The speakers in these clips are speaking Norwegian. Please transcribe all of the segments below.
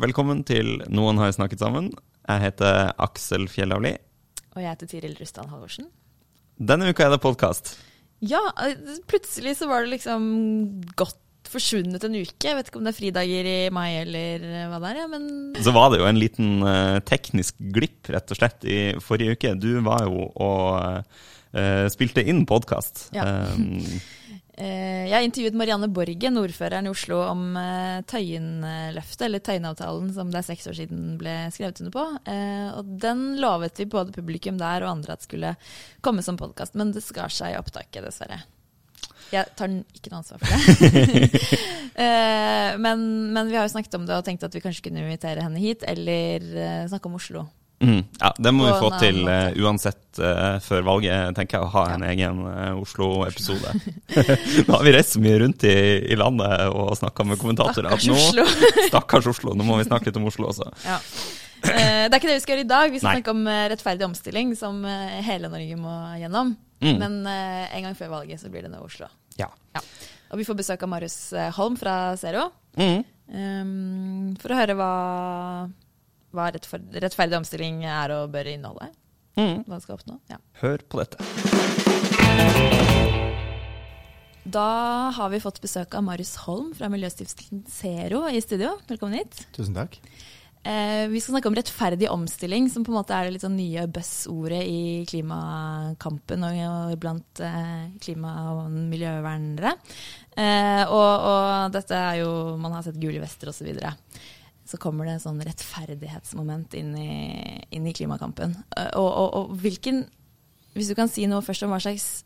Velkommen til Noen har snakket sammen. Jeg heter Aksel Fjellavli. Og jeg heter Tiril Rustan Halvorsen. Denne uka er det podkast. Ja, eh, plutselig så var det liksom godt forsvunnet en uke. Jeg vet ikke om det er fridager i mai eller eh, hva det er, ja, men Så var det jo en liten eh, teknisk glipp, rett og slett, i forrige uke. Du var jo og uh, spilte inn podkast. Ja. Um, jeg intervjuet Marianne Borgen, ordføreren i Oslo, om eh, Tøyenløftet, eller Tøyenavtalen, som det er seks år siden ble skrevet under på. Eh, og den lovet vi både publikum der og andre at skulle komme som podkast, men det skar seg i opptaket, dessverre. Jeg tar ikke noe ansvar for det. Eh, men, men vi har jo snakket om det og tenkt at vi kanskje kunne invitere henne hit, eller eh, snakke om Oslo. Mm, ja, det må vi få til eh, uansett uh, før valget, tenker jeg, å ha en egen uh, Oslo-episode. nå har vi reist så mye rundt i, i landet og snakka med kommentatorer at Stakkars nå Oslo. Stakkars Oslo, nå må vi snakke litt om Oslo også. Ja. Eh, det er ikke det vi skal gjøre i dag. Vi skal Nei. snakke om eh, rettferdig omstilling, som eh, hele Norge må gjennom. Mm. Men eh, en gang før valget så blir det nå Oslo. Ja. Ja. Og vi får besøk av Marius eh, Holm fra Zero. Mm. um, for å høre hva, hva rettferdig omstilling er og bør inneholde. Mm. Hva skal oppnå. Ja. Hør på dette. Da har vi fått besøk av Marius Holm fra Miljøstiftelsen Zero i studio. Velkommen hit. Tusen takk. Eh, vi skal snakke om rettferdig omstilling, som på en måte er det litt sånn nye buzzordet i klimakampen og, og blant eh, klima- og miljøvernere. Eh, og, og dette er jo Man har sett gule vester osv. Så, videre. Så kommer det en sånn rettferdighetsmoment inn i, inn i klimakampen. Eh, og, og, og hvilken Hvis du kan si noe først om hva slags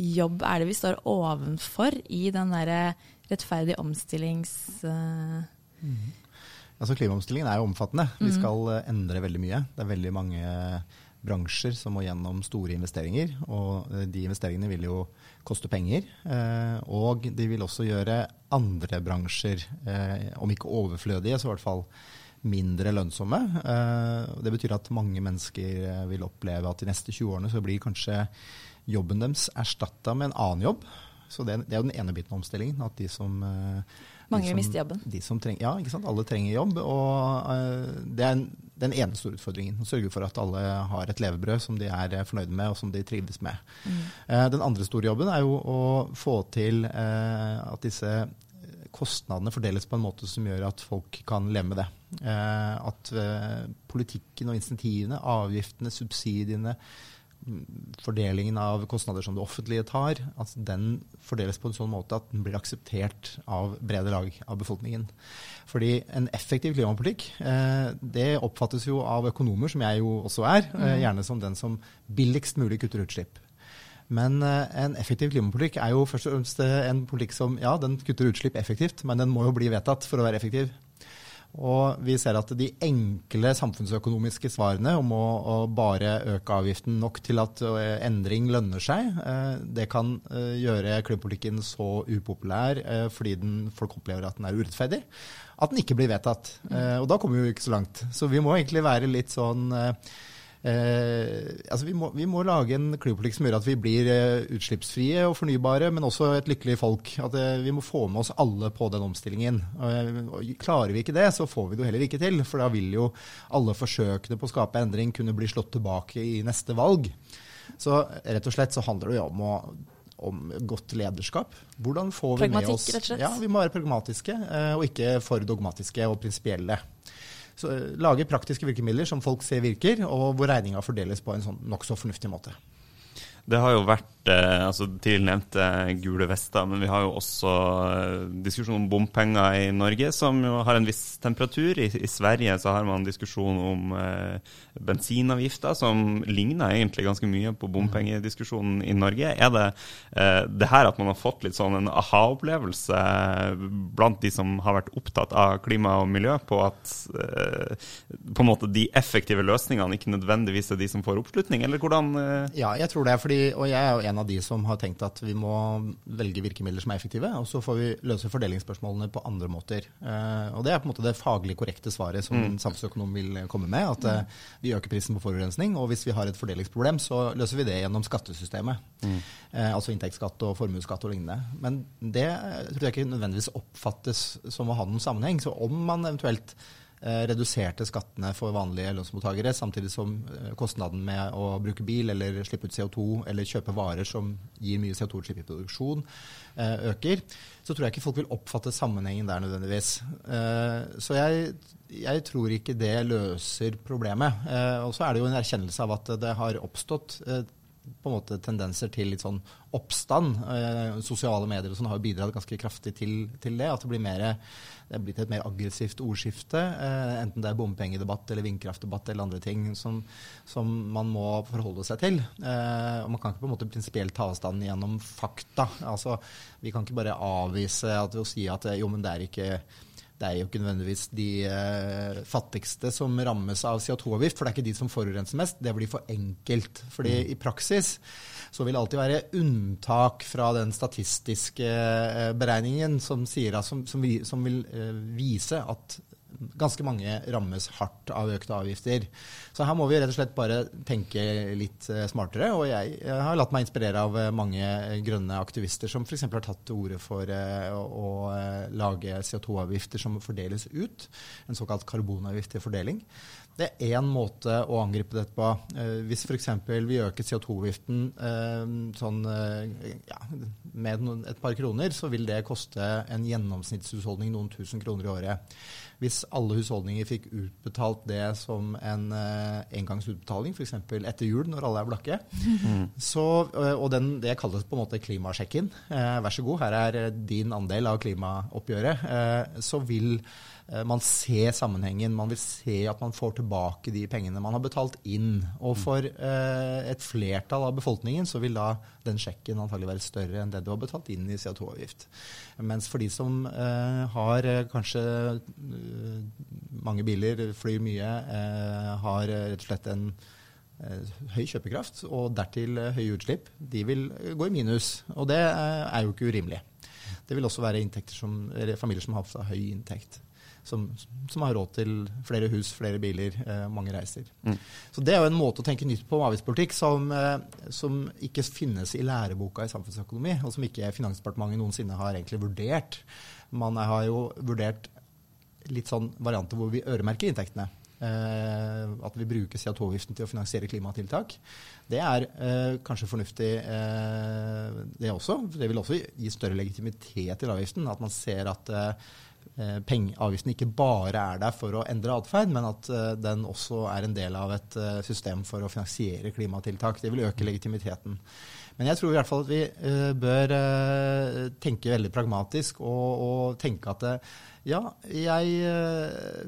jobb er det vi står ovenfor i den derre rettferdig omstillings... Mm. Altså Klimaomstillingen er jo omfattende. Vi Mhm. skal eh, endre veldig mye. Det er veldig mange bransjer som må gjennom store investeringer. Og eh, de investeringene vil jo koste penger. eh, Og de vil også gjøre andre bransjer, eh, om ikke overflødige, så i hvert fall mindre lønnsomme. Eh, Det betyr at mange mennesker vil oppleve at de neste 20 årene så blir kanskje jobben deres erstatta med en annen jobb. Så det, det er jo den ene biten av omstillingen. At de som Mange de som- miste jobben. De som treng, ja, ikke sant? Alle trenger jobb. Og eh, det er en, den ene store utfordringen. Å sørge for at alle har et levebrød som de er fornøyde med, og som de trives med. Mm. den andre store jobben er jo å få til eh, at disse kostnadene fordeles på en måte som gjør at folk kan leve med det. Eh, at eh, politikken og insentivene, avgiftene, subsidiene, fordelingen av kostnader som det offentlige tar, at den fordeles på en sånn måte at den blir akseptert av brede lag av befolkningen. Fordi en effektiv klimapolitikk, eh, det oppfattes jo av økonomer, som jeg jo også er, eh, gjerne som den som billigst mulig kutter utslipp. Men eh, en effektiv klimapolitikk er jo først og fremst en politikk som ja, den kutter utslipp effektivt, men den må jo bli vedtatt for å være effektiv. Og vi ser at de enkle samfunnsøkonomiske svarene om å, å bare øke avgiften nok til at eh, endring lønner seg, eh, det kan eh, gjøre klimapolitikken så upopulær fordi den, folk opplever at den er urettferdig, at den ikke blir vedtatt. Eh, og da kommer vi jo ikke så langt. Så vi må egentlig være litt sånn altså vi, må, vi må lage en klimapolitikk som gjør at vi blir eh, utslippsfrie og fornybare, men også et lykkelig folk. At eh, Vi må få med oss alle på den omstillingen. Klarer vi ikke det, så får vi det jo heller ikke til. For da vil jo alle forsøkene på å skape endring kunne bli slått tilbake i neste valg. Så rett og slett så handler det jo om å om godt lederskap. Hvordan får vi med Pragmatikk, oss rett og slett. Ja, Vi må være pragmatiske, eh, og ikke for dogmatiske og prinsipielle. Eh, Lage praktiske virkemidler som folk ser virker, og hvor regninga fordeles på en sånn nokså fornuftig måte. Det har jo vært eh, altså Tidligere nevnte gule vester, men vi har jo også eh, diskusjon om bompenger i Norge, som jo har en viss temperatur. I, i Sverige så har man diskusjon om eh, bensinavgifter, som ligner egentlig ganske mye på bompengediskusjonen i Norge. Er det eh, det her at man har fått litt sånn en aha-opplevelse blant de som har vært opptatt av klima og miljø, på at eh, på en måte de effektive løsningene ikke nødvendigvis er de som får oppslutning, eller hvordan eh? Ja, jeg tror det. Fordi, og jeg er jo en av de som har tenkt at vi må velge virkemidler som er effektive, og så får vi løse fordelingsspørsmålene på andre måter. Eh, og det er på en måte det faglig korrekte svaret som en samfunnsøkonom vil komme med. At eh, vi øker prisen på forurensning, og hvis vi har et fordelingsproblem, så løser vi det gjennom skattesystemet. Eh, altså inntektsskatt og formuesskatt og lignende. Men det tror jeg ikke nødvendigvis oppfattes som å ha noen sammenheng. Så om man eventuelt reduserte skattene for vanlige lønnsmottakere, samtidig som eh, kostnaden med å bruke bil eller slippe ut CO2 eller kjøpe varer som gir mye CO2-utslipp i produksjon, eh, øker, så tror jeg ikke folk vil oppfatte sammenhengen der nødvendigvis. Eh, Så jeg, jeg tror ikke det løser problemet. Eh, Og så er det jo en erkjennelse av at det har oppstått eh, på en måte tendenser til litt sånn oppstand. Eh, sosiale medier og sånn har jo bidratt ganske kraftig til, til det. At det blir mer, det er blitt et mer aggressivt ordskifte. Eh, enten det er bompengedebatt eller vindkraftdebatt eller andre ting som, som man må forholde seg til. Eh, og man kan ikke på en måte prinsipielt ta avstand gjennom fakta. Altså, vi kan ikke bare avvise at å si at eh, jo, men det er ikke det er jo ikke nødvendigvis de eh, fattigste som rammes av CO2-avgift, for det er ikke de som forurenser mest. Det blir for enkelt. Fordi i praksis så vil det alltid være unntak fra den statistiske eh, beregningen som, sier, som, som, vi- som vil eh, vise at ganske mange rammes hardt av økte avgifter. Så her må vi rett og slett bare tenke litt eh, smartere. Og jeg, jeg har latt meg inspirere av eh, mange eh, grønne aktivister som f.eks. har tatt til orde for eh, å, eh, lage CO2-avgifter som fordeles ut. En såkalt karbonavgift til fordeling. Det er én måte å angripe dette på. Eh, hvis f.eks. vi øker CO2-avgiften eh, sånn, eh, ja, med et par kroner, så vil det koste en gjennomsnittshusholdning noen tusen kroner i året. Hvis alle husholdninger fikk utbetalt det som en eh, engangsutbetaling, f.eks. etter jul når alle er blakke, så, eh, og den, det kalles på en måte klimasjekken, eh, vær så god, her er eh, din andel av klimaoppgjøret, eh, så vil eh, man ser sammenhengen, man vil se at man får tilbake de pengene man har betalt inn. Og for eh, et flertall av befolkningen så vil da den sjekken antagelig være større enn det du har betalt inn i CO2-avgift. Mens for de som eh, har eh, kanskje eh, mange biler, flyr mye, eh, har eh, rett og slett en eh, høy kjøpekraft og dertil eh, høye utslipp, de vil eh, gå i minus. Og det eh, er jo ikke urimelig. Det vil også være som, familier som har høy inntekt. Som, som har råd til flere hus, flere biler, eh, mange reiser. Så Det er jo en måte å tenke nytt på om avgiftspolitikk som, eh, som ikke finnes i læreboka i samfunnsøkonomi, og som ikke Finansdepartementet noensinne har egentlig vurdert. Man har jo vurdert litt sånn varianter hvor vi øremerker inntektene. Eh, at vi bruker CO2-avgiften til å finansiere klimatiltak. Det er eh, kanskje fornuftig, eh, det også. Det vil også gi større legitimitet til avgiften. At man ser at eh, peng, avgiften ikke bare er der for å endre atferd, men at eh, den også er en del av et eh, system for å finansiere klimatiltak. Det vil øke legitimiteten. Men jeg tror i hvert fall at vi eh, bør eh, tenke veldig pragmatisk og, og tenke at eh, ja, jeg,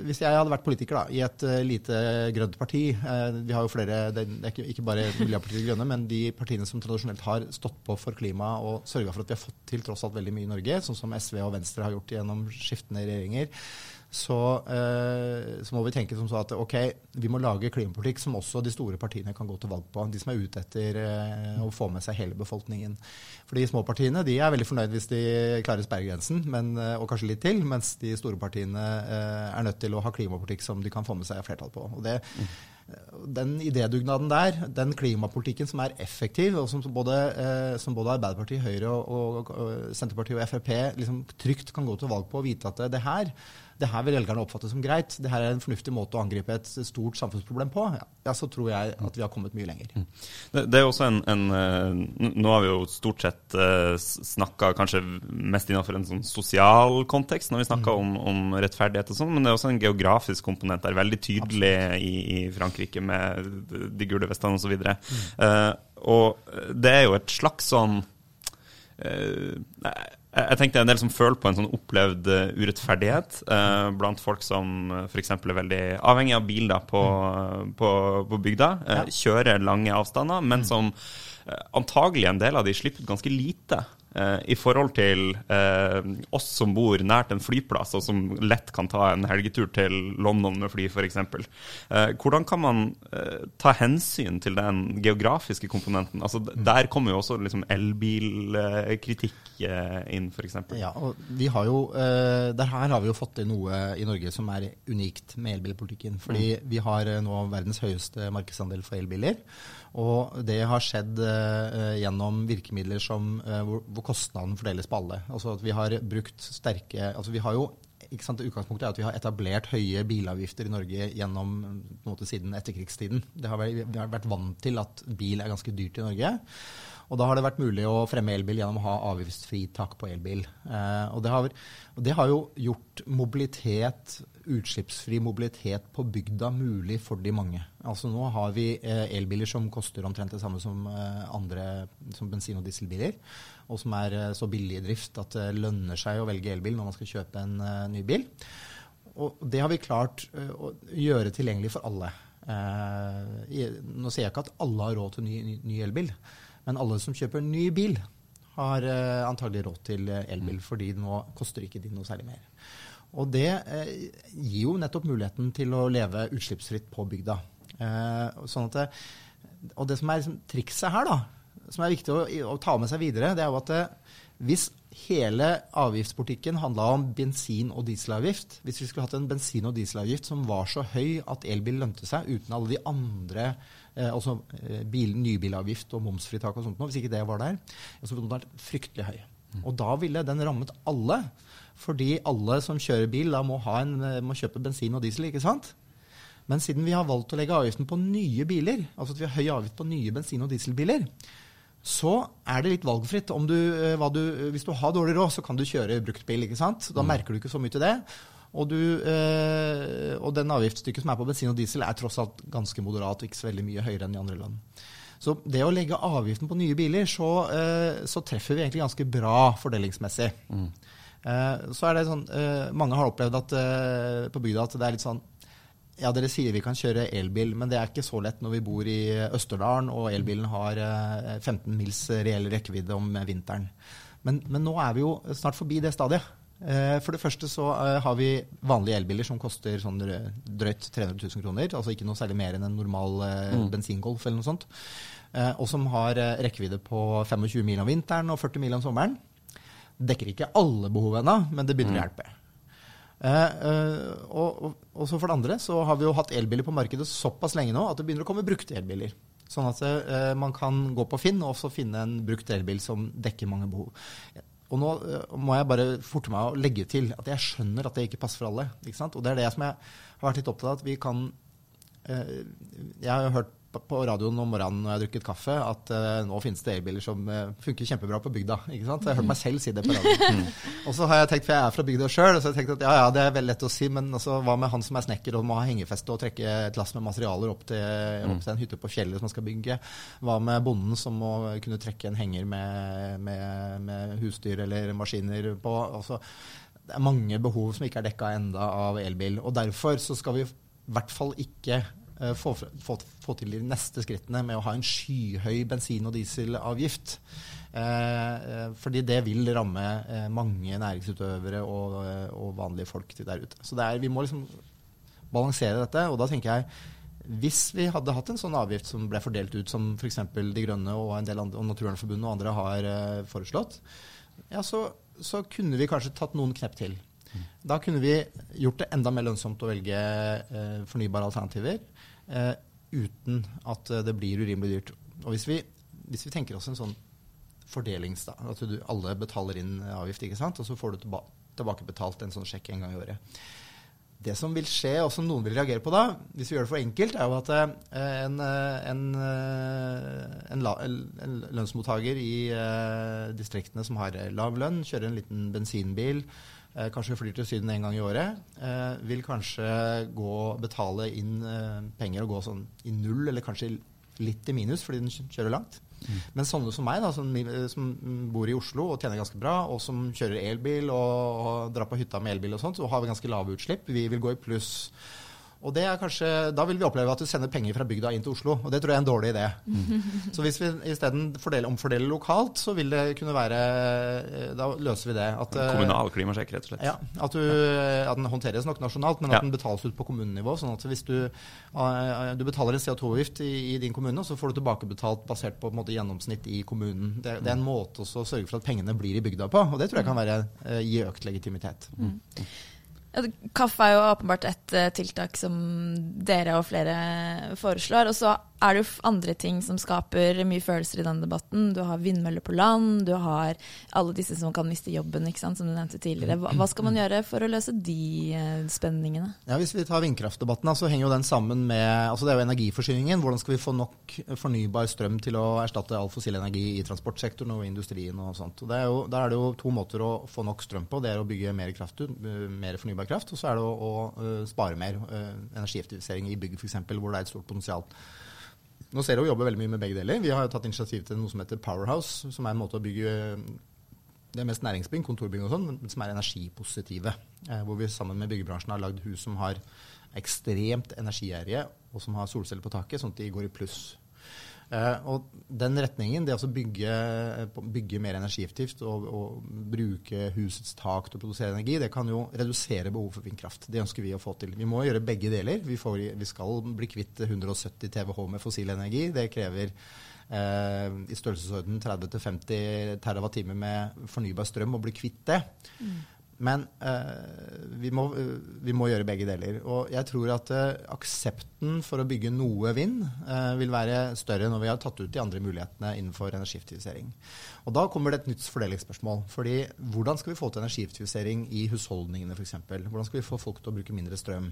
hvis jeg hadde vært politiker da, i et lite grønt parti Vi har jo flere, det er ikke bare Miljøpartiet De Grønne, men de partiene som tradisjonelt har stått på for klima og sørga for at vi har fått til tross alt veldig mye i Norge, sånn som SV og Venstre har gjort gjennom skiftende regjeringer så, eh, så må vi tenke som så at ok, vi må lage klimapolitikk som også de store partiene kan gå til valg på. De som er ute etter eh, å få med seg hele befolkningen. For de små partiene de er veldig fornøyd hvis de klarer sperregrensen, men, eh, og kanskje litt til, mens de store partiene er nødt til å ha klimapolitikk som de kan få med seg flertall på. Og det, den idédugnaden der, den klimapolitikken som er effektiv, og som både, eh, som både Arbeiderpartiet, Høyre og, og, Senterpartiet og Frp liksom trygt kan gå til valg på og vite at det, her det her vil velgerne oppfatte som greit, det her er en fornuftig måte å angripe et stort samfunnsproblem på, ja, så tror jeg at vi har kommet mye lenger. Det, det er også en, en eh, Nå har vi jo stort sett uh, snakka kanskje mest innenfor en sånn sosial kontekst når vi snakker om, om rettferdighet og sånn, men det er også en geografisk komponent der, veldig tydelig i, i Frankrike med de gule vestene osv. Uh, og det er jo et slags sånn uh, jeg tenkte en del som føler på en sånn opplevd urettferdighet uh, blant folk som f.eks. er veldig avhengig av bil da, på, på, på bygda. Ja. Kjører lange avstander, men mm. som uh, antagelig en del av de slipper ganske lite Eh, i forhold til eh, oss som bor nært en flyplass, og som lett kan ta en helgetur til London med fly, f.eks. Eh, hvordan kan man eh, ta hensyn til den geografiske komponenten? Altså, der kommer jo også liksom, elbilkritikk eh, inn, f.eks. Ja, og vi har jo, eh, der her har vi jo fått til noe i Norge som er unikt med elbilpolitikken. Fordi mm. vi har nå verdens høyeste markedsandel for elbiler. Og det har skjedd gjennom virkemidler som, hvor, hvor, kostnaden fordeles på alle. Altså at vi har brukt sterke altså vi har jo ikke sant, Utgangspunktet er at vi har etablert høye bilavgifter i Norge gjennom på en måte, siden etterkrigstiden. Har vært, vi har vært vant til at bil er ganske dyrt i Norge. Og da har det vært mulig å fremme elbil gjennom å ha avgiftsfritak på elbil. Eh, og, det har, og, det har, jo gjort mobilitet, utslippsfri mobilitet på bygda mulig for de mange. Altså Nå har vi eh, elbiler som koster omtrent det samme som eh, andre som bensin- og dieselbiler. Og som er eh, så billig i drift at det lønner seg å velge elbil når man skal kjøpe en ny bil. Og det har vi klart å gjøre tilgjengelig for alle. nå sier jeg ikke at alle har råd til ny, ny, ny elbil. Men alle som kjøper ny bil, har antagelig råd til elbil, mm. fordi nå koster ikke de noe særlig mer. Og det eh, gir jo nettopp muligheten til å leve utslippsfritt på bygda. Eh, sånn det, og det som er liksom, trikset her, da, som er viktig å, å, ta med seg videre, det er jo at hvis hele avgiftspolitikken handla om bensin- og dieselavgift. Hvis vi skulle hatt en bensin- og dieselavgift som var så høy at elbil lønte seg, uten alle de andre eh, altså eh, bil, nybilavgift og momsfritak og sånt hvis ikke det var der, så ville den vært fryktelig høy. Og da ville den rammet alle. Fordi alle som kjører bil, da må, en, eh, må kjøpe bensin og diesel, ikke sant? Men siden vi har valgt å legge avgiften på nye biler, altså at vi har høy avgift på nye bensin- og dieselbiler, så er det litt valgfritt. Du, eh, du, hvis du har dårlig råd, så kan du kjøre bruktbil. ikke sant? Da mm. merker du ikke så mye til det. Og, du, øh, og den avgiftsstykket som er på bensin og diesel, er tross alt ganske moderat og ikke så veldig mye høyere enn i andre land. Så det å legge avgiften på nye biler, så, øh, så treffer vi egentlig ganske bra fordelingsmessig. Mm. Uh, så er det sånn, uh, Mange har opplevd at, på bygda at det er litt sånn ja, dere sier vi kan kjøre elbil, men det er ikke så lett når vi bor i Østerdalen og elbilen har 15 eh, mils reell rekkevidde om vinteren. Men, men, nå er vi jo snart forbi det stadiet. Eh, for det første så eh, har vi vanlige elbiler som koster sånn drøyt 300 000 kroner. Altså ikke noe særlig mer enn en normal mm. bensingolf eller noe sånt. Og som har rekkevidde på 25 mil om vinteren og 40 mil om sommeren. Dekker ikke alle behov ennå, men det begynner mm. å hjelpe. Eh, eh, og, så for det andre så har vi jo hatt elbiler på markedet såpass lenge nå at det begynner å komme brukte elbiler. Sånn at eh, man kan gå på Finn og også finne en brukt elbil som dekker mange behov. Og nå må jeg bare forte meg å legge til at jeg skjønner at det ikke passer for alle. Og det er det som jeg har vært litt opptatt av. at vi kan Jeg har jo hørt på radioen om morgenen når jeg har drukket kaffe, at uh, nå finnes det elbiler som uh, funker kjempebra på bygda. ikke sant? Jeg har hørt meg selv si det på radioen. Mm. Og så har jeg tenkt, for jeg er fra bygda sjøl, så jeg tenkt at ja, ja, det er veldig lett å si, men altså, hva med han som er snekker og må ha hengefeste og trekke et lass med materialer opp til, opp til en hytte på fjellet som man skal bygge? Hva med bonden som må kunne trekke en henger med, med, med husdyr eller maskiner på? Altså, det er mange behov som ikke er dekka enda av elbil. og Derfor så skal vi i hvert fall ikke Eh, få, få, få, til de neste skrittene med å ha en skyhøy bensin- og dieselavgift. Eh, eh, fordi det vil ramme eh, mange næringsutøvere og, eh, og, vanlige folk der ute. Så er, vi må liksom balansere dette. Og da tenker jeg hvis vi hadde hatt en sånn avgift som ble fordelt ut som f.eks. De Grønne og en og Naturvernforbundet og andre har eh, foreslått, ja, så, så kunne vi kanskje tatt noen knepp til. Da kunne vi gjort det enda mer lønnsomt å velge eh, fornybare alternativer eh, uten at eh, det blir urimelig dyrt. Og hvis vi, hvis vi tenker oss en sånn fordelings... At du, alle betaler inn avgift, ikke sant? og så får du tilba tilbakebetalt en sånn sjekk en gang i året. Det som vil skje, og som noen vil reagere på da, hvis vi gjør det for enkelt, er jo at eh, en, eh, en, en, en lønnsmottaker i distriktene som har lav lønn, kjører en liten bensinbil, Eh, kanskje flyr til Syden en gang i året, eh, vil kanskje gå betale inn eh, penger og gå sånn i null, eller kanskje litt i minus fordi den kjører langt. Men sånne som meg, da, som, som bor i Oslo og tjener ganske bra, og som kjører elbil og, og drar på hytta med elbil og sånt, så har vi ganske lave utslipp. Vi vil gå i pluss. Og det er kanskje, Da vil vi oppleve at du sender penger fra bygda inn til Oslo, og det tror jeg er en dårlig idé. Så hvis vi isteden omfordeler lokalt, så vil det kunne være Da løser vi det. At, kommunal klimasjekk, rett og slett. ja, at, du, at den håndteres nok nasjonalt, men at Ja. den betales ut på kommunenivå. sånn at hvis du, eh, du betaler en CO2-avgift i, i din kommune, så får du tilbakebetalt basert på, på en måte, gjennomsnitt i kommunen. Det, det er en måte også å sørge for at pengene blir i bygda på, og det tror jeg kan være, eh, gi økt legitimitet. Ja, Kaffe er jo åpenbart et eh, tiltak som dere og flere foreslår. Og så er det jo andre ting som skaper mye følelser i denne debatten. Du har vindmøller på land, du har alle disse som kan miste jobben, ikke sant, som du nevnte tidligere. Hva, skal man gjøre for å løse de eh, spenningene? Ja, Hvis vi tar vindkraftdebatten, så henger jo den sammen med altså Det er jo energiforsyningen. Hvordan skal vi få nok fornybar strøm til å erstatte all fossil energi i transportsektoren og industrien og sånt. Og er jo, der er det jo to måter å få nok strøm på. Det er å bygge mer kraft ut, mer fornybar kraft. Og så er det å, å eh, spare mer. eh, energieffektivisering i bygg f.eks., hvor det er et stort potensial. Nå ser vi jobber veldig mye med begge deler. Vi har jo tatt initiativ til noe som heter Powerhouse, som er en måte å bygge det er mest næringsbygg, kontorbygg og sånn, som er energipositive. Eh, hvor vi sammen med byggebransjen har lagd hus som har ekstremt energigjerrige, og som har solceller på taket, sånn at de går i pluss. Eh, og den retningen, det å altså bygge, bygge mer energieffektivt og, og bruke husets tak til å produsere energi, det kan jo redusere behovet for vindkraft. Det ønsker vi å få til. Vi må gjøre begge deler. Vi, får, vi skal bli kvitt 170 TWh med fossil energi. Det krever eh, i størrelsesorden 30-50 TWh med fornybar strøm å bli kvitt det. Men uh, vi, må, uh, vi må gjøre begge deler. Og jeg tror at uh, aksepten for å bygge noe vind eh, vil være større når vi har tatt ut de andre mulighetene innenfor energieffektivisering. Og da kommer det et nytt fordelingsspørsmål. fordi hvordan skal vi få til energieffektivisering i husholdningene f.eks.? Hvordan skal vi få folk til å bruke mindre strøm?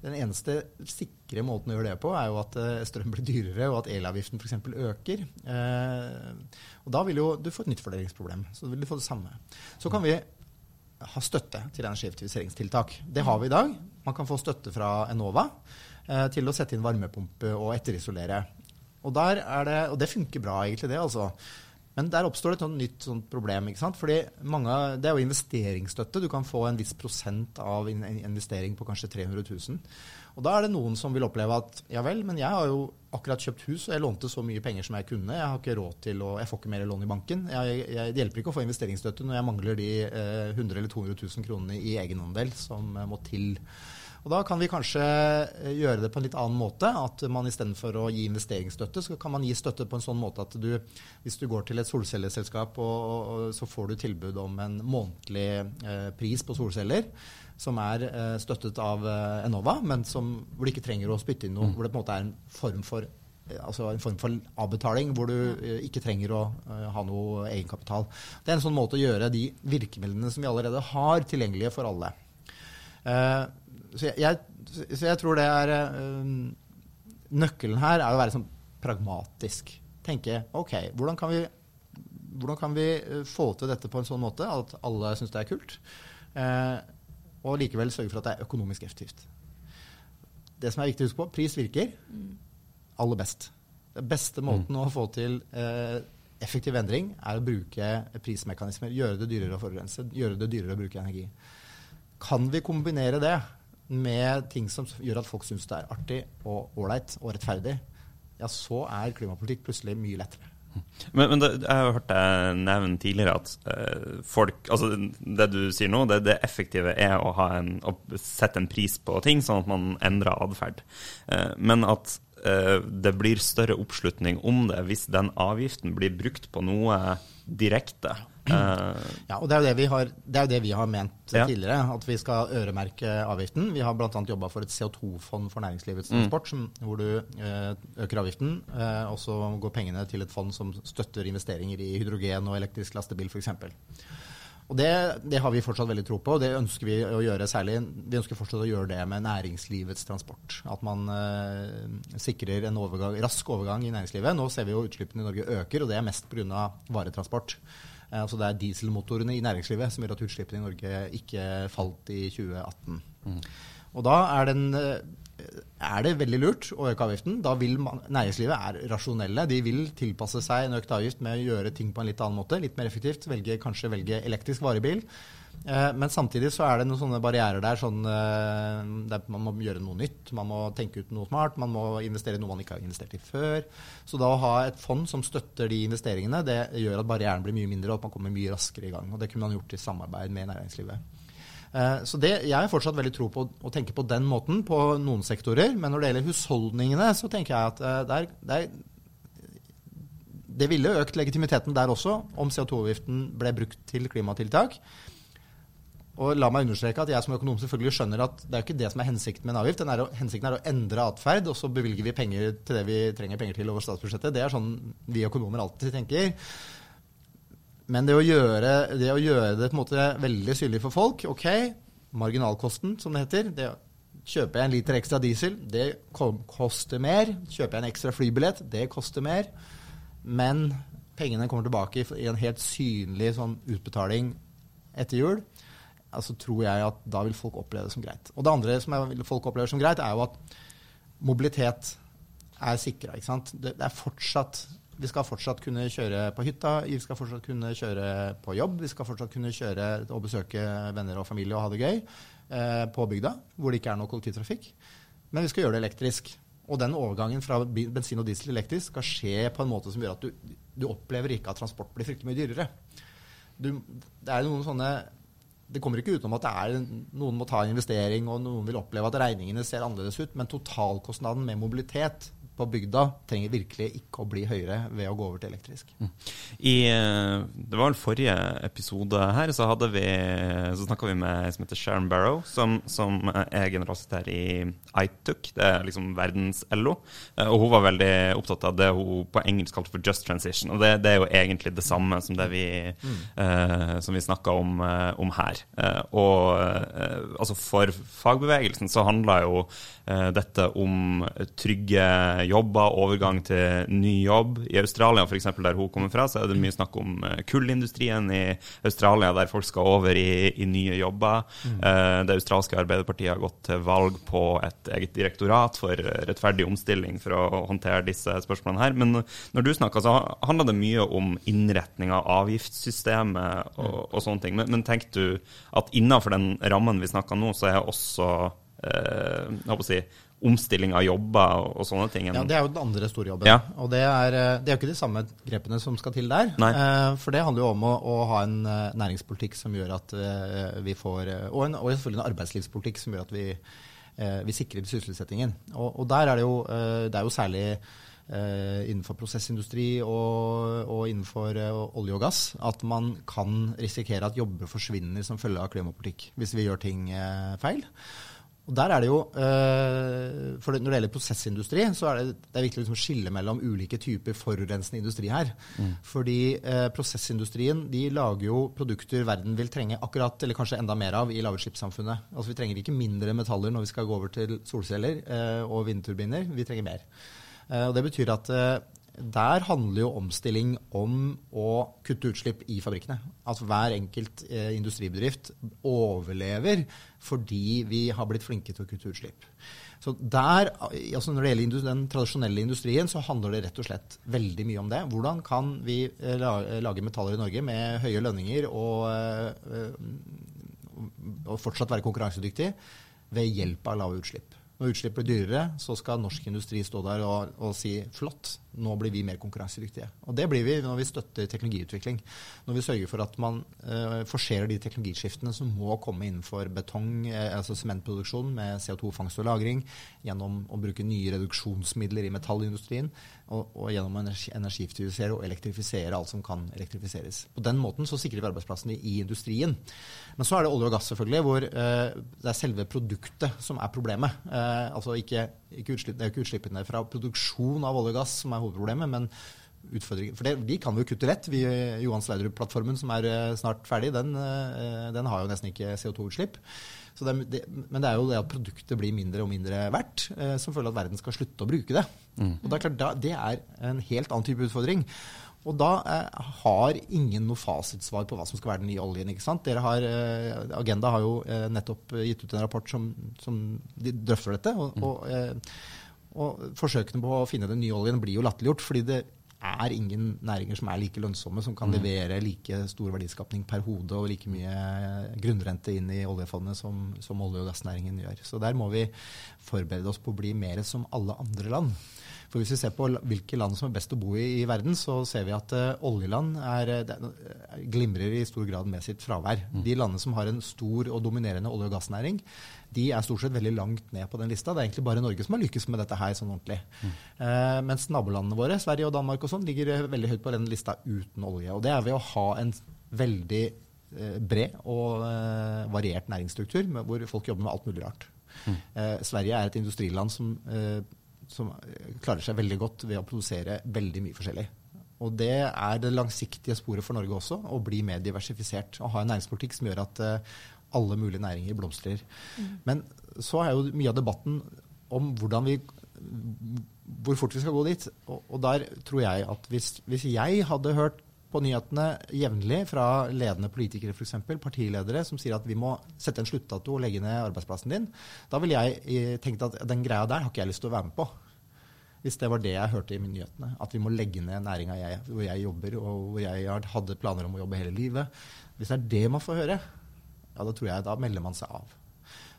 Den eneste sikre måten å gjøre det på, er jo at strøm blir dyrere, og at elavgiften f.eks. øker. Og da vil jo du få et nytt fordelingsproblem. Så vil du få det samme. Så kan vi ha støtte til energieffektiviseringstiltak. Det har vi i dag. Man kan få støtte fra Enova eh, til å sette inn varmepumpe og etterisolere. Og, det, og det funker bra, egentlig, det. altså. Men der oppstår det et nytt sånt problem. ikke sant? Fordi mange, Det er jo investeringsstøtte. Du kan få en viss prosent av en investering på kanskje 300 000. Og da er det noen som vil oppleve at ja vel, men jeg har jo akkurat kjøpt hus, og jeg lånte så mye penger som jeg kunne. Jeg har ikke råd til å, jeg får ikke mer lån i banken. Jeg, jeg, det hjelper ikke å få investeringsstøtte når jeg mangler de eh, 100 eller 200 000 kronene i egenandel som eh, må til. Og Da kan vi kanskje eh, gjøre det på en litt annen måte. At man istedenfor å gi investeringsstøtte, så kan man gi støtte på en sånn måte at du, hvis du går til et solcelleselskap, og, og, så får du tilbud om en månedlig eh, pris på solceller som er eh, støttet av eh, Enova, men som, hvor du ikke trenger å spytte inn noe. Hvor det på en måte er en form for eh, altså en form for avbetaling hvor du eh, ikke trenger å ha noe egenkapital. Det er en sånn måte å gjøre de virkemidlene som vi allerede har, tilgjengelige for alle. Eh, så, jeg, jeg, så jeg tror det er eh, Nøkkelen her er å være sånn pragmatisk. Tenke OK, hvordan kan vi, hvordan kan vi eh, få til dette på en sånn måte at alle syns det er kult? Eh, og likevel sørge for at det er økonomisk effektivt. Det som er viktig å huske på, pris virker aller best. Den beste måten å få til eh, effektiv endring er å bruke prismekanismer. Gjøre det dyrere å forurense, gjøre det dyrere å bruke energi. Kan vi kombinere det med ting som gjør at folk syns det er artig og ålreit og rettferdig, ja, så er klimapolitikk plutselig mye lettere. Men, men det, jeg har hørt deg nevne tidligere at eh, folk Altså det du sier nå, det, det effektive er å, en, å sette en pris på ting, sånn at man endrer atferd. Eh, men at det blir større oppslutning om det hvis den avgiften blir brukt på noe direkte. Eh, Ja, og det er jo det vi har, det er det vi har ment Ja. tidligere, at vi skal øremerke avgiften. Vi har bl.a. jobba for et CO2-fond for næringslivets transport, mm. hvor du eh, øker avgiften, eh, og så går pengene til et fond som støtter investeringer i hydrogen og elektrisk lastebil f.eks. Og det, det har vi fortsatt veldig tro på, og det ønsker vi å gjøre særlig. Vi ønsker fortsatt å gjøre det med næringslivets transport. At man eh, sikrer en overgang, rask overgang i næringslivet. Nå ser vi jo utslippene i Norge øker, og det er mest pga. varetransport. Eh, altså det er dieselmotorene i næringslivet som gjør at utslippene i Norge ikke falt i 2018. Og da er den, eh, er det veldig lurt å øke avgiften. Da vil man, Næringslivet er rasjonelle. De vil tilpasse seg en økt avgift med å gjøre ting på en litt annen måte. Litt mer effektivt. Velge, kanskje velge elektrisk varebil. Eh, men samtidig så er det noen sånne barrierer der. Sånn, eh, der man må gjøre noe nytt, man må tenke ut noe smart, man må investere i noe man ikke har investert i før. Så da å ha et fond som støtter de investeringene, det gjør at barrieren blir mye mindre, og at man kommer mye raskere i gang. Og det kunne man gjort i samarbeid med næringslivet. Eh, så det, Jeg har fortsatt veldig tro på å tenke på den måten på noen sektorer. Men når det gjelder husholdningene, så tenker jeg at det, er, det, er, det ville økt legitimiteten der også om CO2-avgiften ble brukt til klimatiltak. Og la meg understreke at jeg som økonom selvfølgelig skjønner at det er ikke det som er hensikten med en avgift. Er å, hensikten er å endre atferd, og så bevilger vi penger til det vi trenger penger til over statsbudsjettet. Det er sånn vi økonomer alltid tenker. Men det å gjøre det, å gjøre det på en måte veldig synlig for folk OK, marginalkosten, som det heter. det Kjøper jeg en liter ekstra diesel, det koster mer. Kjøper jeg en ekstra flybillett, det koster mer. Men pengene kommer tilbake i en helt synlig sånn utbetaling etter jul altså tror jeg at da vil folk oppleve det som greit. Og det andre som folk opplever som greit, er jo at mobilitet er sikra. Det, det er fortsatt vi skal fortsatt kunne kjøre på hytta, vi skal fortsatt kunne kjøre på jobb, vi skal fortsatt kunne kjøre og besøke venner og familie og ha det gøy eh, på bygda, hvor det ikke er noe kollektivtrafikk. Men vi skal gjøre det elektrisk. Og den overgangen fra bensin og diesel elektrisk skal skje på en måte som gjør at du, du opplever ikke at transport blir fryktelig mye dyrere. Du, det er noen sånne det kommer ikke utenom at er, noen må ta en investering, og noen vil oppleve at regningene ser annerledes ut. Men totalkostnaden med mobilitet på bygda trenger virkelig ikke å bli høyere ved å gå over til elektrisk. Mm. I, eh, det var vel forrige episode her, så, hadde vi, så snakka vi med som heter Sharon Barrow, som, som er generalsekretær i ITUC, det er liksom verdens-LO. Eh, og hun var veldig opptatt av det hun på engelsk kalte for just transition. Og det, det er jo egentlig det samme som det vi, mm. uh, som vi snakka om, uh, om, her. Uh, og altså for fagbevegelsen så handla jo dette om trygge jobber, overgang til ny jobb. I Australia, f.eks., der hun kommer fra, så er det mye snakk om eh, kullindustrien i Australia, der folk skal over i, i nye jobber. Mm. Eh, det australske Arbeiderpartiet har gått til valg på et eget direktorat for rettferdig omstilling for å håndtere disse spørsmålene her. Men når du snakker, så handler det mye om innretning av avgiftssystemet og, og sånne ting. Men, men tenker du at innenfor den rammen vi snakker nå, så er også eh, jeg håper å si, omstilling av jobber og sånne ting. Ja, Det er jo den andre store jobben. Ja. Og det er, eh, det er jo ikke de samme grepene som skal til der. Eh, for det handler jo om å, å, ha en eh, næringspolitikk som gjør at eh, vi får Og, en, og selvfølgelig en arbeidslivspolitikk som gjør at vi, eh, vi sikrer sysselsettingen. Og, og, der er det jo, det er jo særlig innenfor prosessindustri og, og innenfor olje og gass at man kan risikere at jobber forsvinner som følge av klimapolitikk hvis vi gjør ting feil. Og der er det jo, øh, for Når det gjelder prosessindustri, så er det, det er viktig liksom å skille mellom ulike typer forurensende industri her. Mm. Fordi øh, prosessindustrien de lager jo produkter verden vil trenge akkurat, eller kanskje enda mer av i lavutslippssamfunnet. Altså Vi trenger ikke mindre metaller når vi skal gå over til solceller øh, og vindturbiner. Vi trenger mer. og Det betyr at der handler jo omstilling om å kutte utslipp i fabrikkene. At hver enkelt eh, industribedrift overlever fordi vi har blitt flinke til å kutte utslipp. Så der, altså Når det gjelder den tradisjonelle industrien, så handler det rett og slett veldig mye om det. Hvordan kan vi eh, lage metaller i Norge med høye lønninger og, eh, og fortsatt være konkurransedyktige ved hjelp av lave utslipp? Når utslipp blir dyrere, så skal norsk industri stå der og, og, si flott, nå blir vi mer konkurransedyktige. Og det blir vi når vi støtter teknologiutvikling. Når vi sørger for at man uh, forserer de teknologiskiftene som må komme innenfor betong, uh, altså sementproduksjon med CO2-fangst og -lagring, gjennom å bruke nye reduksjonsmidler i metallindustrien, og, og gjennom å energi, energieffektivisere og elektrifisere alt som kan elektrifiseres. På den måten så sikrer vi arbeidsplassene i industrien. Men så er det olje og gass, selvfølgelig, hvor uh, det er selve produktet som er problemet. Uh, altså ikke, ikke utslipp, det er ikke utslippene fra produksjon av olje og gass som er hovedproblemet, men utfordringer. For det, vi kan jo kutte lett. Vi, Johan Sverdrup-plattformen som er eh, snart ferdig, den, eh, den har jo nesten ikke CO2-utslipp. Det, det, men det er jo det at produktet blir mindre og mindre verdt, eh, som føler at verden skal slutte å bruke det. Mm. Og Det er klart, da, det er en helt annen type utfordring. Og da eh, har ingen noe fasitsvar på hva som skal være den nye oljen. ikke sant? Har, eh, Agenda har jo nettopp gitt ut en rapport som, som drøfter dette. Og, og, og, forsøkene på å finne den nye oljen blir jo latterliggjort. fordi det er ingen næringer som er like lønnsomme, som kan mm. levere like stor verdiskapning per hode og like mye grunnrente inn i oljefondet som, som olje- og gassnæringen gjør. Så der må vi forberede oss på å bli mer som alle andre land. For Hvis vi ser på hvilke land som er best å bo i i verden, så ser vi at uh, oljeland er, uh, glimrer i stor grad med sitt fravær. Mm. De landene som har en stor og dominerende olje- og gassnæring, de er stort sett veldig langt ned på den lista. Det er egentlig bare Norge som har lykkes med dette her sånn ordentlig. Mm. Uh, mens nabolandene våre, Sverige og Danmark og sånn, ligger veldig høyt på den lista uten olje. Og det er ved å ha en veldig bred og variert næringsstruktur hvor folk jobber med alt mulig rart. Mm. Sverige er et industriland som som klarer seg veldig godt ved å produsere veldig mye forskjellig. Og det er det langsiktige sporet for Norge også, å bli mer diversifisert. Og ha en næringspolitikk som gjør at uh, alle mulige næringer blomstrer. Mm. Men så er jo mye av debatten om hvordan vi hvor fort vi skal gå dit. Og, og der tror jeg at hvis, hvis jeg hadde hørt på nyhetene jevnlig fra ledende politikere, f.eks. partiledere, som sier at vi må sette en sluttdato og legge ned arbeidsplassen din. Da ville jeg eh, tenkt at den greia der har ikke jeg lyst til å være med på. Hvis det var det jeg hørte i nyhetene. At vi må legge ned næringa hvor jeg jobber, og hvor jeg hadde planer om å jobbe hele livet. Hvis det er det man får høre, ja, da tror jeg da melder man seg av.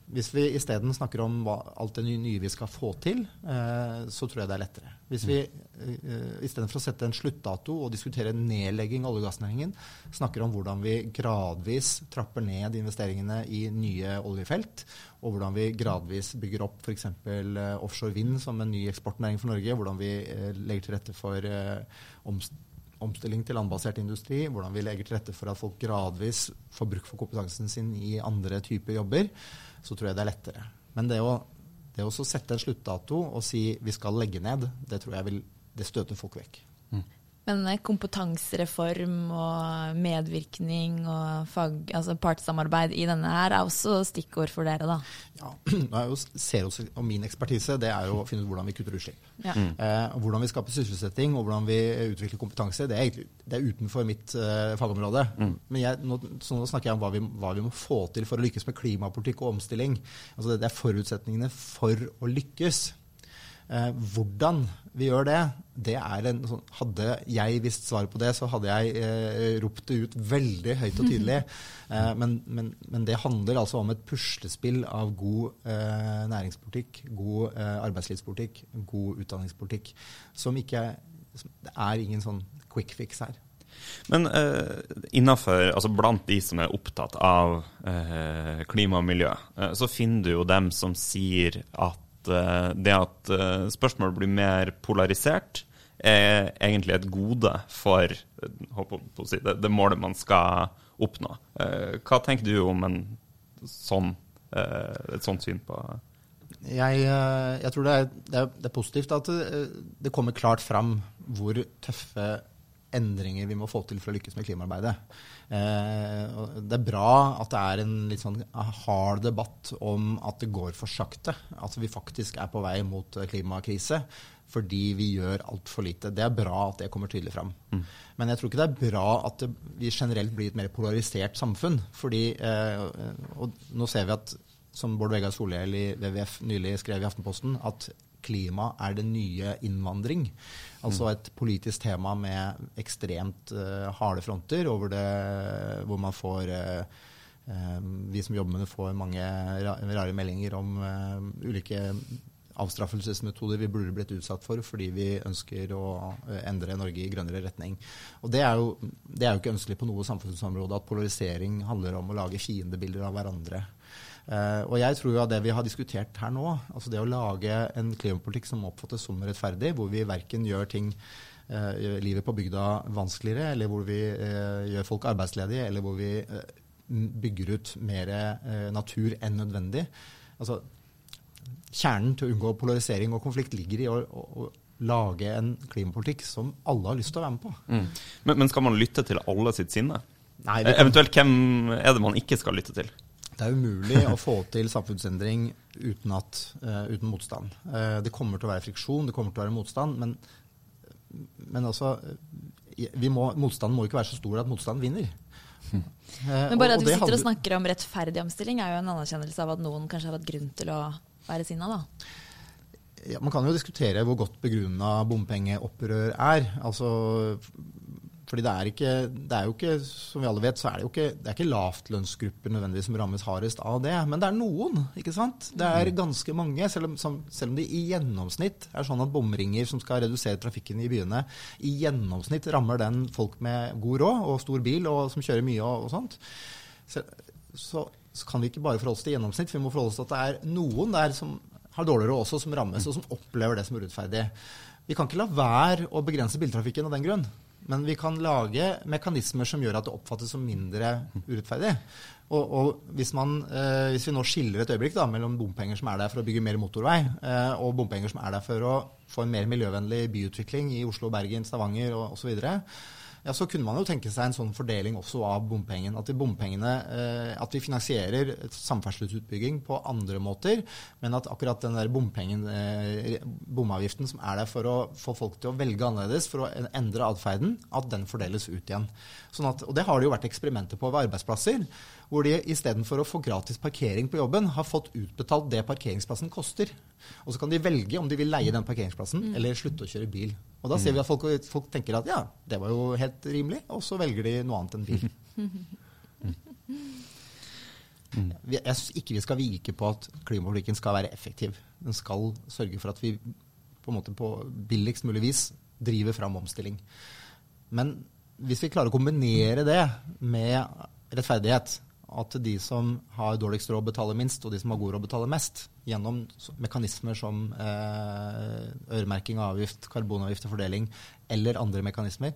Hvis vi isteden snakker om hva, alt det nye vi skal få til, eh, så tror jeg det er lettere. Hvis vi eh, istedenfor å sette en sluttdato og diskutere nedlegging av olje- og gassnæringen, snakker om hvordan vi gradvis trapper ned investeringene i nye oljefelt, og hvordan vi gradvis bygger opp f.eks. Eh, offshore vind som en ny eksportnæring for Norge, hvordan vi eh, legger til rette for eh, omstilling til landbasert industri, hvordan vi legger til rette for at folk gradvis får bruk for kompetansen sin i andre typer jobber så tror jeg det er lettere. Men det å, det å sette en sluttdato og si vi skal legge ned, det tror jeg vil, det støter folk vekk. Men eh, kompetansereform og medvirkning og fag, altså partssamarbeid i denne her er også stikkord for dere, da? Ja, jo, Seros og min ekspertise det er jo å finne ut hvordan vi kutter utslipp. Ja. Mm. Eh, hvordan vi skaper sysselsetting og hvordan vi utvikler kompetanse, det er, det er utenfor mitt eh, fagområde. Mm. Men jeg, nå, nå, snakker jeg om hva vi, hva vi, må få til for å lykkes med klimapolitikk og omstilling. Altså det, det er forutsetningene for å lykkes. Eh, hvordan vi gjør det, det er en sånn Hadde jeg visst svaret på det, så hadde jeg eh, ropt det ut veldig høyt og tydelig. Eh, men, men, men, det handler altså om et puslespill av god eh, næringspolitikk, god eh, arbeidslivspolitikk, god utdanningspolitikk, som ikke Det er ingen sånn quick fix her. Men eh, innenfor, altså blant de som er opptatt av eh, klima og miljø, så finner du jo dem som sier at uh, det at uh, spørsmål blir mer polarisert, er egentlig et gode for si, det, det, målet man skal oppnå. Hva tenker du om sånn, et sånt syn på jeg, jeg, tror det er, det, er, positivt at det kommer klart fram hvor tøffe endringer vi må få til for å lykkes med klimaarbeidet. Eh, det er bra at det er en litt sånn hard debatt om at det går for sakte. At vi faktisk er på vei mot klimakrise fordi vi gjør altfor lite. Det er bra at det kommer tydelig fram. Mm. Men jeg tror ikke det er bra at det, vi generelt blir et mer polarisert samfunn. Fordi, eh, og nå ser vi at, som Bård Vegar Solhjell i WWF nylig skrev i Aftenposten, at klima er det nye innvandring. Altså et politisk tema med ekstremt uh, harde fronter, det, hvor man får uh, Vi som jobber med det, får mange rare meldinger om ulike avstraffelsesmetoder vi burde blitt utsatt for fordi vi ønsker å endre Norge i grønnere retning. Og Det er jo, det er jo ikke ønskelig på noe samfunnsområde at polarisering handler om å lage fiendebilder av hverandre. Uh, og jeg tror jo at det vi har diskutert her nå, altså det å lage en klimapolitikk som oppfattes som rettferdig, hvor vi verken gjør ting gjør livet på bygda vanskeligere, eller hvor vi uh, gjør folk arbeidsledige, eller hvor vi bygger ut mer natur enn nødvendig. Altså, kjernen til å unngå polarisering og konflikt ligger i å, å, lage en klimapolitikk som alle har lyst til å være med på. Mm. Men, men, skal man lytte til alle sitt sinne? Nei. Eventuelt hvem er det man ikke skal lytte til? Det er umulig å få til samfunnsendring uten, at, uh, uten motstand. Uh, det kommer til å være friksjon, det kommer til å være motstand, men, men altså må, Motstanden må ikke være så stor at motstanden vinner. Uh, Men bare at vi sitter og snakker om rettferdig omstilling, er jo en anerkjennelse av at noen kanskje har hatt grunn til å være sinna, da? Ja, man kan jo diskutere hvor godt begrunna bompengeopprør er. Altså, fordi det er, ikke, det er jo ikke, som vi alle vet, så er det jo ikke, det er ikke lavtlønnsgrupper nødvendigvis som rammes hardest av det. Men det er noen, ikke sant. Det er ganske mange. Selv om, selv om det i gjennomsnitt er sånn at bomringer som skal redusere trafikken i byene, i gjennomsnitt rammer den folk med god råd og stor bil og som kjører mye og, og sånt. Så, så, så, kan vi ikke bare forholde oss til gjennomsnitt, vi må forholde oss til at det er noen der som har dårligere råd også, som rammes, og som opplever det som urettferdig. Vi kan ikke la være å begrense biltrafikken av den grunn. Men vi kan lage mekanismer som gjør at det oppfattes som mindre urettferdig. Og, og hvis, man, eh, hvis, vi nå skiller et øyeblikk da, mellom bompenger som er der for å bygge mer motorvei, eh, og bompenger som er der for å få en mer miljøvennlig byutvikling i Oslo, Bergen, Stavanger osv., ja, så kunne man jo tenke seg en sånn fordeling også av bompengen. At, eh, at vi finansierer samferdselsutbygging på andre måter, men at akkurat den der bompengen, eh, bomavgiften som er der for å få folk til å velge annerledes, for å endre atferden, at den fordeles ut igjen. Sånn at, og det har det jo vært eksperimenter på ved arbeidsplasser hvor de istedenfor å få gratis parkering på jobben, har fått utbetalt det parkeringsplassen koster. Og så kan de velge om de vil leie den parkeringsplassen mm. eller slutte å kjøre bil. Og da ser vi at folk, folk, tenker at ja, det var jo helt rimelig, og så velger de noe annet enn bil. Jeg syns ikke vi skal vike på at klimapolitikken skal være effektiv. Den skal sørge for at vi på en måte på billigst mulig vis driver fram omstilling. Men hvis vi klarer å kombinere det med rettferdighet, at de som har dårligst råd, betaler minst, og de som har god råd, betaler mest. Gjennom mekanismer som eh, øremerking av avgift, karbonavgift og fordeling eller andre mekanismer.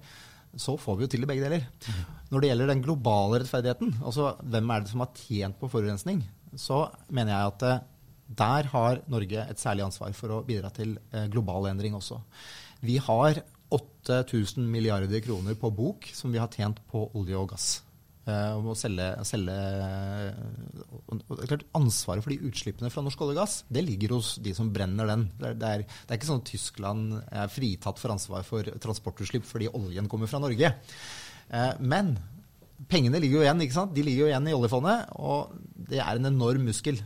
Så får vi jo til det begge deler. Mm. Når det gjelder den globale rettferdigheten, altså hvem er det som har tjent på forurensning, så mener jeg at eh, der har Norge et særlig ansvar for å bidra til eh, global endring også. Vi har 8000 milliarder kroner på bok som vi har tjent på olje og gass. Eh, om å selge, selge klart, Ansvaret for de utslippene fra norsk olje og gass det ligger hos de som brenner den. Det er, det er, det er ikke sånn at Tyskland er fritatt for ansvar for transportutslipp fordi oljen kommer fra Norge. Eh, men pengene ligger jo igjen ikke sant? De ligger jo igjen i oljefondet, og det er en enorm muskel.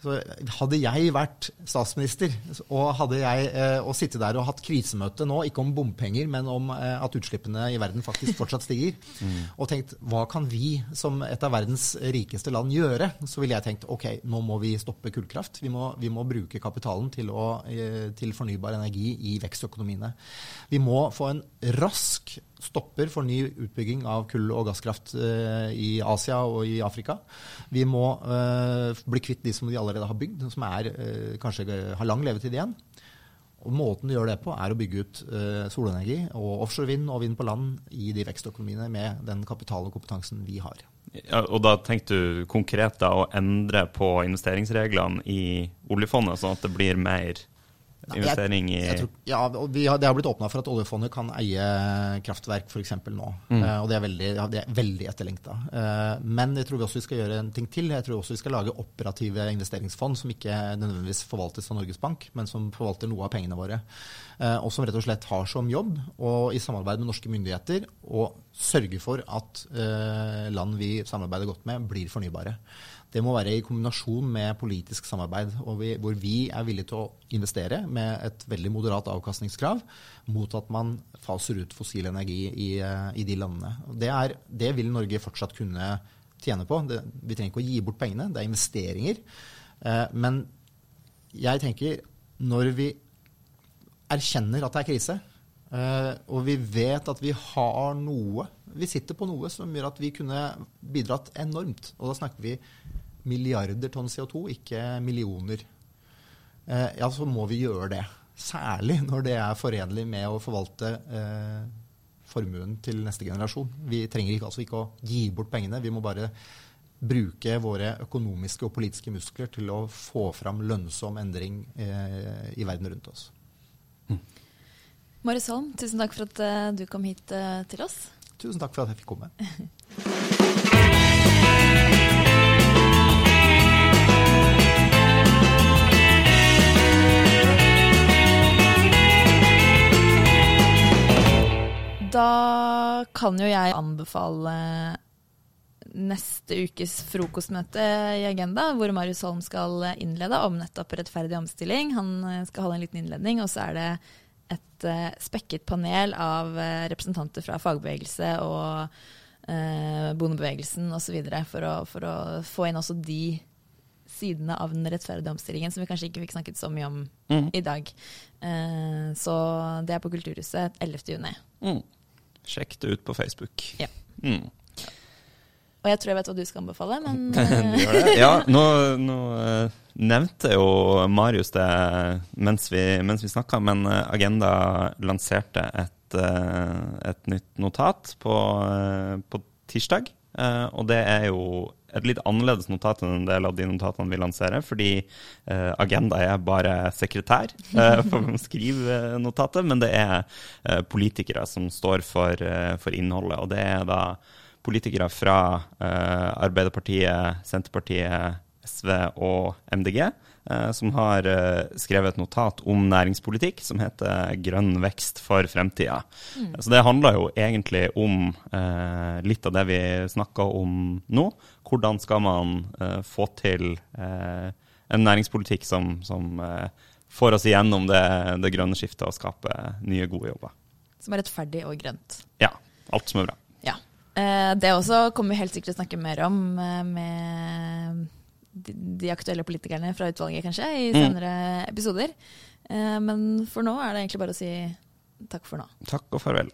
Så hadde jeg vært statsminister og hadde jeg eh, og sittet der og hatt krisemøte nå, ikke om bompenger, men om eh, at utslippene i verden faktisk fortsatt stiger, mm. og tenkt hva kan vi som et av verdens rikeste land gjøre, så ville jeg tenkt ok, nå må vi stoppe kullkraft. Vi må, vi må bruke kapitalen til, å, eh, til fornybar energi i vekstøkonomiene. Vi må få en rask stopper for ny utbygging av kull- og gasskraft eh, i Asia og i Afrika. Vi må eh, bli kvitt de som de allerede har bygd, som er, eh, kanskje har lang levetid igjen. Og Måten du gjør det på, er å bygge ut solenergi og offshore vind og vind på land i de vekstøkonomiene med den kapital og kompetansen vi har. Ja, og da tenkte du konkret da å endre på investeringsreglene i oljefondet, sånn at det blir mer investering i jeg, jeg tror, Ja, har, det har blitt åpna for at oljefondet kan eie kraftverk f.eks. nå. Mm. Uh, og det er veldig, ja, det er veldig etterlengta. Uh, men jeg tror vi også vi skal gjøre en ting til. Jeg tror også vi skal lage operative investeringsfond som ikke nødvendigvis forvaltes av Norges Bank, men som forvalter noe av pengene våre. Uh, og som rett og slett har som jobb, og i samarbeid med norske myndigheter, å sørge for at land vi samarbeider godt med, blir fornybare det må være i kombinasjon med politisk samarbeid, vi, hvor vi er villige til å investere med et veldig moderat avkastningskrav mot at man faser ut fossil energi i, eh, i de landene. Det, er, det, vil Norge fortsatt kunne tjene på. Det, vi trenger ikke å gi bort pengene, det er investeringer. Eh, men jeg tenker når vi erkjenner at det er krise, eh, og vi vet at vi har noe Vi sitter på noe som gjør at vi kunne bidratt enormt. Og da snakker vi milliarder tonn CO2, ikke millioner, eh, ja, så må vi gjøre det. Særlig når det er forenlig med å forvalte eh, formuen til neste generasjon. Vi trenger ikke, altså ikke å gi bort pengene, vi må bare bruke våre økonomiske og politiske muskler til å få fram lønnsom endring eh, i verden rundt oss. Mm. Marius Holm, tusen takk for at eh, du kom hit eh, til oss. Tusen takk for at jeg fikk komme. kan jo jeg anbefale neste ukes frokostmøte i Agenda, hvor Marius Holm skal innlede om nettopp rettferdig omstilling. Han eh, skal holde en liten innledning, og så er det et uh, spekket panel av uh, representanter fra fagbevegelse og eh, bondebevegelsen osv. For, å, for å få inn også de sidene av den rettferdige omstillingen som vi kanskje ikke fikk snakket så mye om Mm. i dag. Eh, så det er på Kulturhuset 11. juni. Mm. Sjekk det ut på Facebook. Ja. Mm. Og jeg tror jeg vet hva du skal anbefale, men det? Ja, nå, nå eh, nevnte jo Marius det mens vi, mens vi snakka, men eh, Agenda lanserte et, eh, et nytt notat på, eh, på tirsdag. Eh, og det er jo et litt annerledes notat enn en del av de notatene vi lanserer, fordi eh, Agenda er bare sekretær eh, for å skrive notatet, men det er eh, politikere som står for, eh, for innholdet. Og det er da politikere fra eh, Arbeiderpartiet, Senterpartiet, SV og MDG, eh, som har eh, skrevet et notat om næringspolitikk som heter 'Grønn vekst for fremtida'. Så det handler jo egentlig om eh, litt av det vi snakker om nå. Hvordan skal man uh, få til uh, en næringspolitikk som, som eh, får oss igjennom det, det grønne skiftet og skaper nye, gode jobber. som er rettferdig og grønt. Ja, alt som er bra. Ja. Eh, det også kommer vi helt sikkert til å snakke mer om med de, de aktuelle politikerne fra utvalget, kanskje, i senere episoder. Eh, men for nå er det egentlig bare å si takk for nå. Takk og farvel.